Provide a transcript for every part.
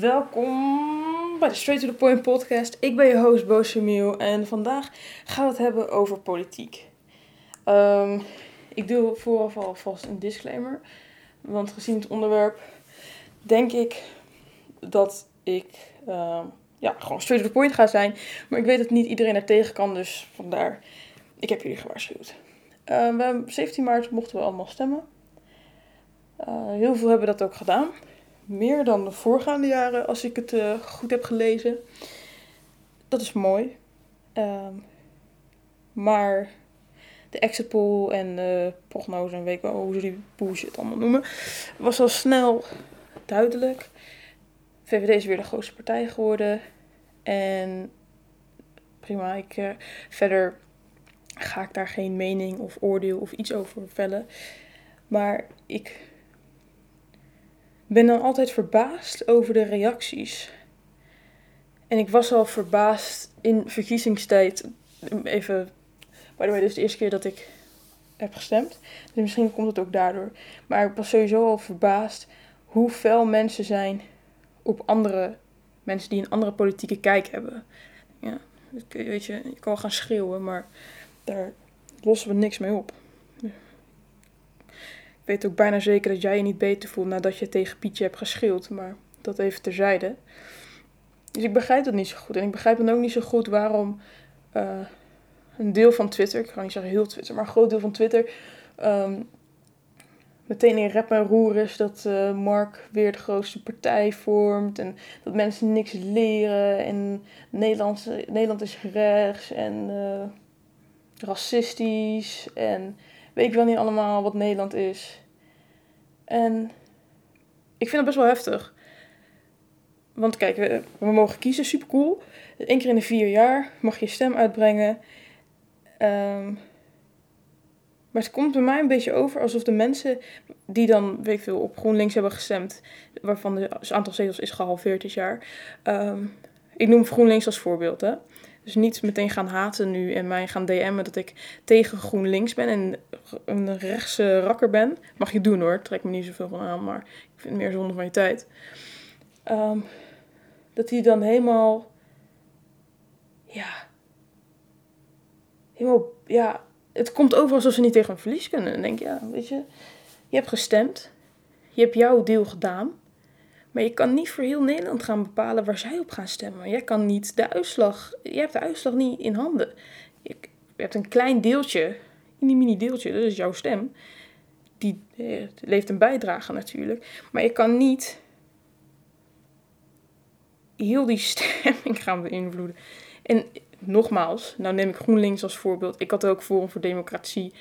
Welkom bij de Straight to the Point podcast. Ik ben je host Bo en vandaag gaan we het hebben over politiek. Ehm, ik doe vooraf alvast een disclaimer, want gezien het onderwerp denk ik dat ik ehm, ja, gewoon straight to the point ga zijn. Maar ik weet dat niet iedereen er tegen kan, dus vandaar, ik heb jullie gewaarschuwd. We 17 maart mochten we allemaal stemmen. Uh, heel veel hebben dat ook gedaan meer dan de voorgaande jaren, als ik het uh, goed heb gelezen. Dat is mooi. Um, maar de exit poll en de prognose en weet ik wel hoe ze die bullshit allemaal noemen, was al snel duidelijk. VVD is weer de grootste partij geworden. En prima, ik, uh, verder ga ik daar geen mening of oordeel of iets over vellen. Maar ik ben dan altijd verbaasd over de reacties. En ik was al verbaasd in verkiezingstijd. Even, by the is de eerste keer dat ik heb gestemd. Dus misschien komt het ook daardoor. Maar ik was sowieso al verbaasd hoe fel mensen zijn op andere mensen die een andere politieke kijk hebben. Ja, weet je, ik kan gaan schreeuwen, maar daar lossen we niks mee op. Weet ook bijna zeker dat jij je niet beter voelt nadat je tegen Pietje hebt geschild, maar dat even terzijde. Dus ik begrijp dat niet zo goed. En ik begrijp dan ook niet zo goed waarom uh, een deel van Twitter, ik ga niet zeggen heel Twitter, maar een groot deel van Twitter, um, meteen in rep en roer is dat uh, Mark weer de grootste partij vormt. En dat mensen niks leren. En Nederland, Nederland is rechts en uh, racistisch. En weet ik wel niet allemaal wat Nederland is. En ik vind het best wel heftig. Want kijk, we, mogen kiezen, super cool. Eén keer in de vier jaar mag je stem uitbrengen. Um, maar het komt bij mij een beetje over alsof de mensen die dan, weet ik veel, op GroenLinks hebben gestemd, waarvan het aantal zetels is gehalveerd dit jaar. Um, ik noem GroenLinks als voorbeeld, hè. Dus niet meteen gaan haten nu en mij gaan DM'en dat ik tegen GroenLinks ben en een rechtse rakker ben. Mag je doen hoor, trek me niet zoveel van aan, maar ik vind het meer zonde van je tijd. Um, dat die dan helemaal, ja, helemaal, ja, het komt over alsof ze niet tegen een verlies kunnen. En denk ja, weet je, je hebt gestemd, je hebt jouw deel gedaan. Maar je kan niet voor heel Nederland gaan bepalen waar zij op gaan stemmen. Jij kan niet de uitslag, je hebt de uitslag niet in handen. Je, hebt een klein deeltje, een mini deeltje, dat is jouw stem. Die eh, leeft een bijdrage natuurlijk. Maar je kan niet heel die stemming gaan beïnvloeden. En nogmaals, nou neem ik GroenLinks als voorbeeld. Ik had ook Forum voor Democratie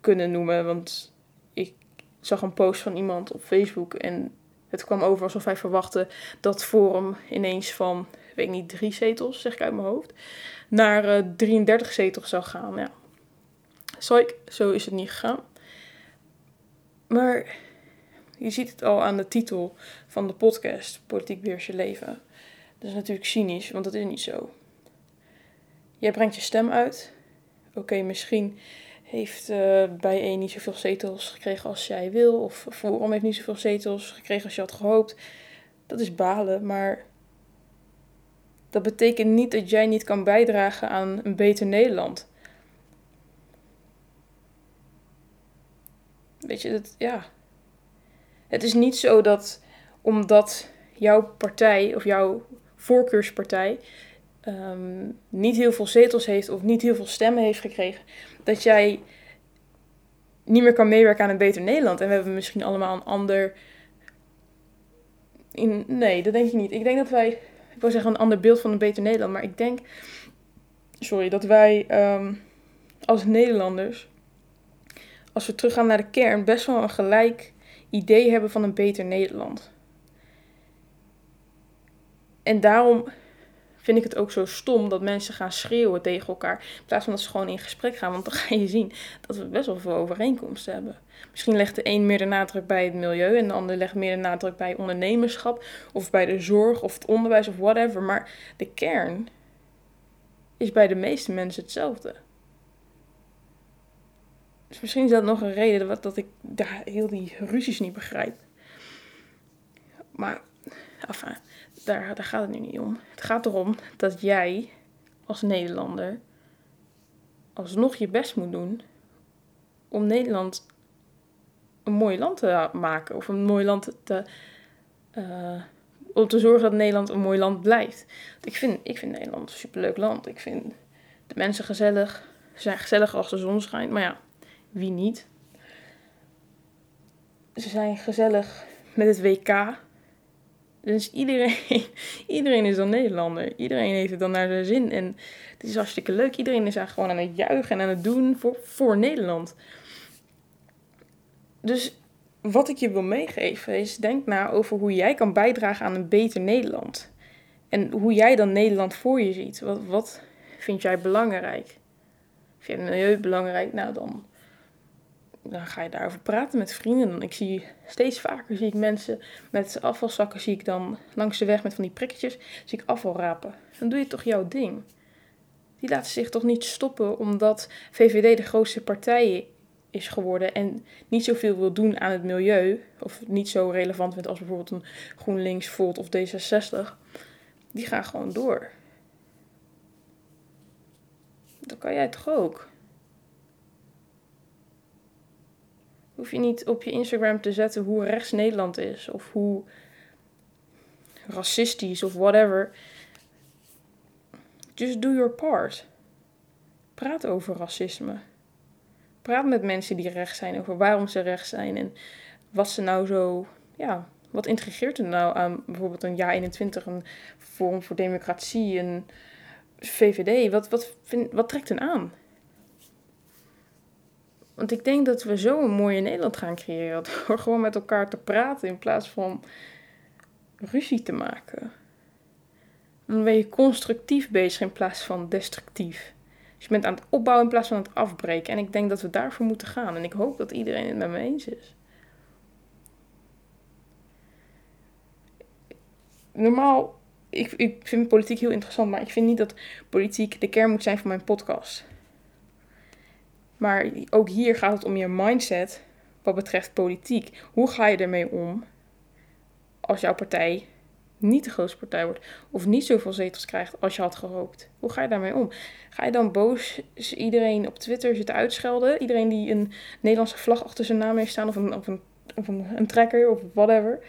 kunnen noemen, want ik zag een post van iemand op Facebook en het kwam over alsof hij verwachtte dat Forum ineens van, weet ik niet, drie zetels, zeg ik uit mijn hoofd, naar uh, eh, 33 zetels zou gaan. Ja. zo is het niet gegaan. Maar je ziet het al aan de titel van de podcast, Politiek Weers je leven. Dat is natuurlijk cynisch, want dat is niet zo. Jij brengt je stem uit. Oké, misschien heeft uh, bij een niet zoveel zetels gekregen als jij wil. Of Forum heeft niet zoveel zetels gekregen als je had gehoopt. Dat is balen, maar dat betekent niet dat jij niet kan bijdragen aan een beter Nederland. Weet je, dat, ja. Het is niet zo dat omdat jouw partij of jouw voorkeurspartij Ehm, niet heel veel zetels heeft of niet heel veel stemmen heeft gekregen, dat jij niet meer kan meewerken aan een beter Nederland. En we hebben misschien allemaal een ander. In, nee, dat denk ik niet. Ik denk dat wij. Ik wil zeggen een ander beeld van een beter Nederland. Maar ik denk. Sorry, dat wij um, als Nederlanders. Als we teruggaan naar de kern, best wel een gelijk idee hebben van een beter Nederland. En daarom vind ik het ook zo stom dat mensen gaan schreeuwen tegen elkaar. In plaats van dat ze gewoon in gesprek gaan. Want dan ga je zien dat we best wel veel overeenkomsten hebben. Misschien legt de een meer de nadruk bij het milieu en de ander legt meer de nadruk bij ondernemerschap. Of bij de zorg of het onderwijs of whatever. Maar de kern is bij de meeste mensen hetzelfde. Dus misschien is dat nog een reden dat, ik daar heel die ruzies niet begrijp. Maar, enfin, daar, daar gaat het nu niet om. Het gaat erom dat jij als Nederlander alsnog je best moet doen om Nederland een mooi land te maken. Of een mooi land te. Uh, om te zorgen dat Nederland een mooi land blijft. ik vind, ik vind Nederland een superleuk land. Ik vind de mensen gezellig. Ze zijn gezellig als de zon schijnt. Maar ja, wie niet? Ze zijn gezellig met het WK. Dus iedereen, iedereen is dan Nederlander. Iedereen heeft het dan naar zijn zin. En het is hartstikke leuk. Iedereen is eigenlijk gewoon aan het juichen en aan het doen voor, voor Nederland. Dus wat ik je wil meegeven is: denk na over hoe jij kan bijdragen aan een beter Nederland. En hoe jij dan Nederland voor je ziet. Wat, wat vind jij belangrijk? Vind je het milieu belangrijk? Nou, dan, dan ga je daarover praten met vrienden. Dan, ik zie steeds vaker zie ik mensen met afvalzakken, zie ik dan langs de weg met van die prikketjes, zie ik afval rapen. Dan doe je toch jouw ding. Die laten zich toch niet stoppen omdat VVD de grootste partij is geworden en niet zoveel wil doen aan het milieu, of niet zo relevant vindt als bijvoorbeeld een GroenLinks, Volt of D66, die gaan gewoon door. Dan kan jij toch ook? Hoef je niet op je Instagram te zetten hoe rechts Nederland is of hoe racistisch of whatever. Just do your part. Praat over racisme. Praat met mensen die rechts zijn over waarom ze rechts zijn en wat ze nou zo, ja, wat intrigeert er nou aan bijvoorbeeld een jaar 21, een Forum voor Democratie, een VVD? Wat, wat, wat trekt hen aan? Want ik denk dat we zo een mooie Nederland gaan creëren. Door gewoon met elkaar te praten in plaats van ruzie te maken. Dan ben je constructief bezig in plaats van destructief. Dus je bent aan het opbouwen in plaats van aan het afbreken. En ik denk dat we daarvoor moeten gaan. En ik hoop dat iedereen het met me eens is. Normaal, ik, ik vind politiek heel interessant, maar ik vind niet dat politiek de kern moet zijn van mijn podcast. Maar ook hier gaat het om je mindset wat betreft politiek. Hoe ga je ermee om als jouw partij niet de grootste partij wordt of niet zoveel zetels krijgt als je had gehoopt? Hoe ga je daarmee om? Ga je dan boos iedereen op Twitter zitten uitschelden? Iedereen die een Nederlandse vlag achter zijn naam heeft staan of een, of een, of een, trekker of whatever.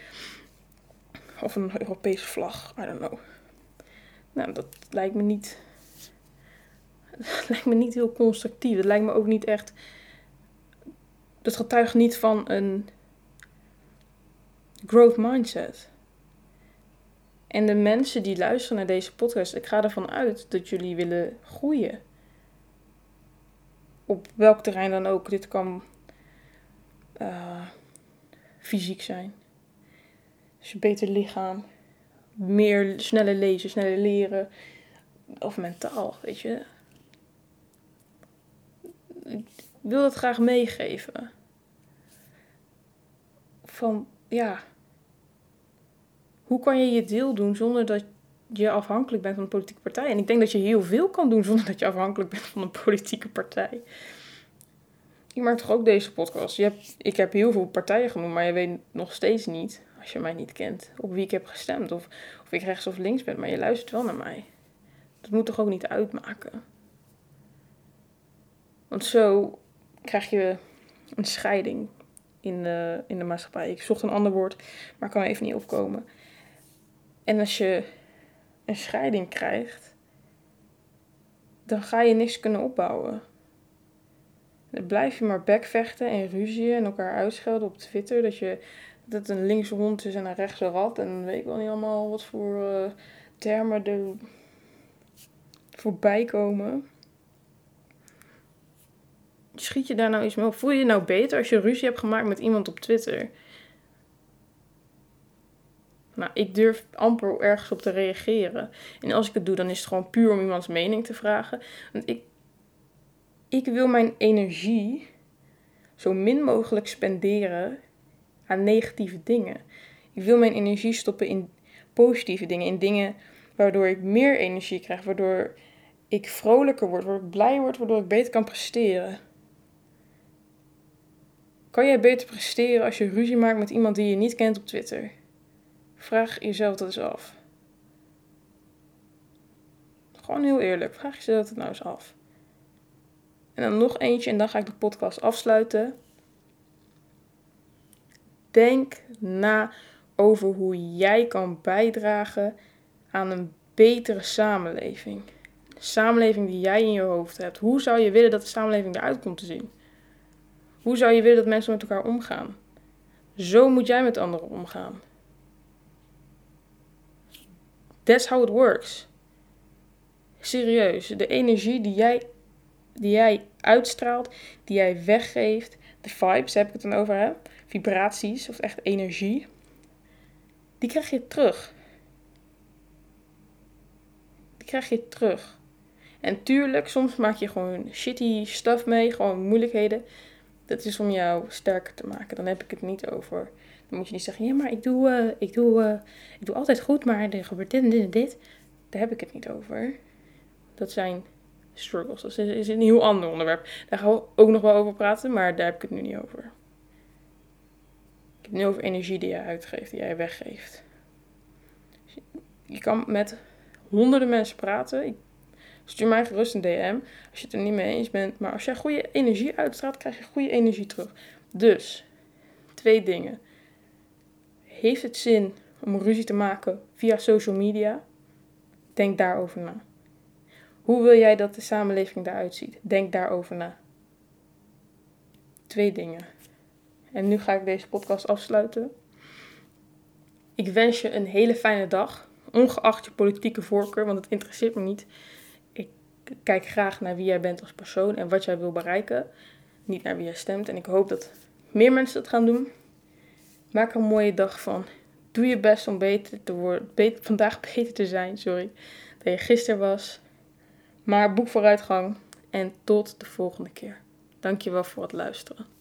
Of een Europese vlag, I don't know. Nou, dat lijkt me niet. Dat lijkt me niet heel constructief. Het lijkt me ook niet echt. Dat getuigt niet van een growth mindset. En de mensen die luisteren naar deze podcast, ik ga ervan uit dat jullie willen groeien. Op welk terrein dan ook. Dit kan uh, fysiek zijn. Dus een beter lichaam. Meer sneller lezen, sneller leren. Of mentaal, weet je. Ik wil dat graag meegeven. Van ja hoe kan je je deel doen zonder dat je afhankelijk bent van een politieke partij? En ik denk dat je heel veel kan doen zonder dat je afhankelijk bent van een politieke partij. Ik maak toch ook deze podcast. Je ik heb heel veel partijen genoemd, maar je weet nog steeds niet, als je mij niet kent, op wie ik heb gestemd. Of, of ik rechts of links ben, maar je luistert wel naar mij. Dat moet toch ook niet uitmaken? Want zo krijg je een scheiding in de, in de maatschappij. Ik zocht een ander woord, maar kan er even niet opkomen. En als je een scheiding krijgt, dan ga je niks kunnen opbouwen. Dan blijf je maar bekvechten en ruzie en elkaar uitschelden op Twitter. Dat, je, dat een linkse hond is en een rechtse rat. En weet ik wel niet allemaal wat voor uh, termen er voorbij komen. Schiet je daar nou iets mee op? Voel je je nou beter als je ruzie hebt gemaakt met iemand op Twitter? Nou, ik durf amper ergens op te reageren. En als ik het doe, dan is het gewoon puur om iemands mening te vragen. Want ik, ik wil mijn energie zo min mogelijk spenderen aan negatieve dingen. Ik wil mijn energie stoppen in positieve dingen. In dingen waardoor ik meer energie krijg. Waardoor ik vrolijker word. Waardoor ik blij word. Waardoor ik beter kan presteren. Kan jij beter presteren als je ruzie maakt met iemand die je niet kent op Twitter? Vraag jezelf dat eens af. Gewoon heel eerlijk. Vraag jezelf het nou eens af. En dan nog eentje en dan ga ik de podcast afsluiten. Denk na over hoe jij kan bijdragen aan een betere samenleving. De samenleving die jij in je hoofd hebt. Hoe zou je willen dat de samenleving eruit komt te zien? Hoe zou je willen dat mensen met elkaar omgaan? Zo moet jij met anderen omgaan. That's how it works. Serieus, de energie die jij, die jij uitstraalt, die jij weggeeft, de vibes, heb ik het dan over, hè? vibraties of echt energie, die krijg je terug. Die krijg je terug. En tuurlijk, soms maak je gewoon shitty stuff mee, gewoon moeilijkheden. Dat is om jou sterker te maken. Dan heb ik het niet over. Dan moet je niet zeggen, ja, maar ik doe, uh, ik doe, uh, ik doe altijd goed, maar er gebeurt dit en dit en dit. Daar heb ik het niet over. Dat zijn struggles. Dat is, een heel ander onderwerp. Daar gaan we ook nog wel over praten, maar daar heb ik het nu niet over. Ik heb het nu over energie die jij uitgeeft, die jij weggeeft. Je kan met honderden mensen praten. Ik stuur mij gerust een DM als je het er niet mee eens bent. Maar als jij goede energie uitstraalt, krijg je goede energie terug. Dus, twee dingen. Heeft het zin om ruzie te maken via social media? Denk daarover na. Hoe wil jij dat de samenleving eruit ziet? Denk daarover na. Twee dingen. En nu ga ik deze podcast afsluiten. Ik wens je een hele fijne dag, ongeacht je politieke voorkeur, want het interesseert me niet. Kijk graag naar wie jij bent als persoon en wat jij wil bereiken, niet naar wie jij stemt. En ik hoop dat meer mensen dat gaan doen. Maak er een mooie dag van. Doe je best om beter te worden, beter, vandaag beter te zijn, sorry, dan je gisteren was. Maar boek vooruitgang en tot de volgende keer. Dankjewel voor het luisteren.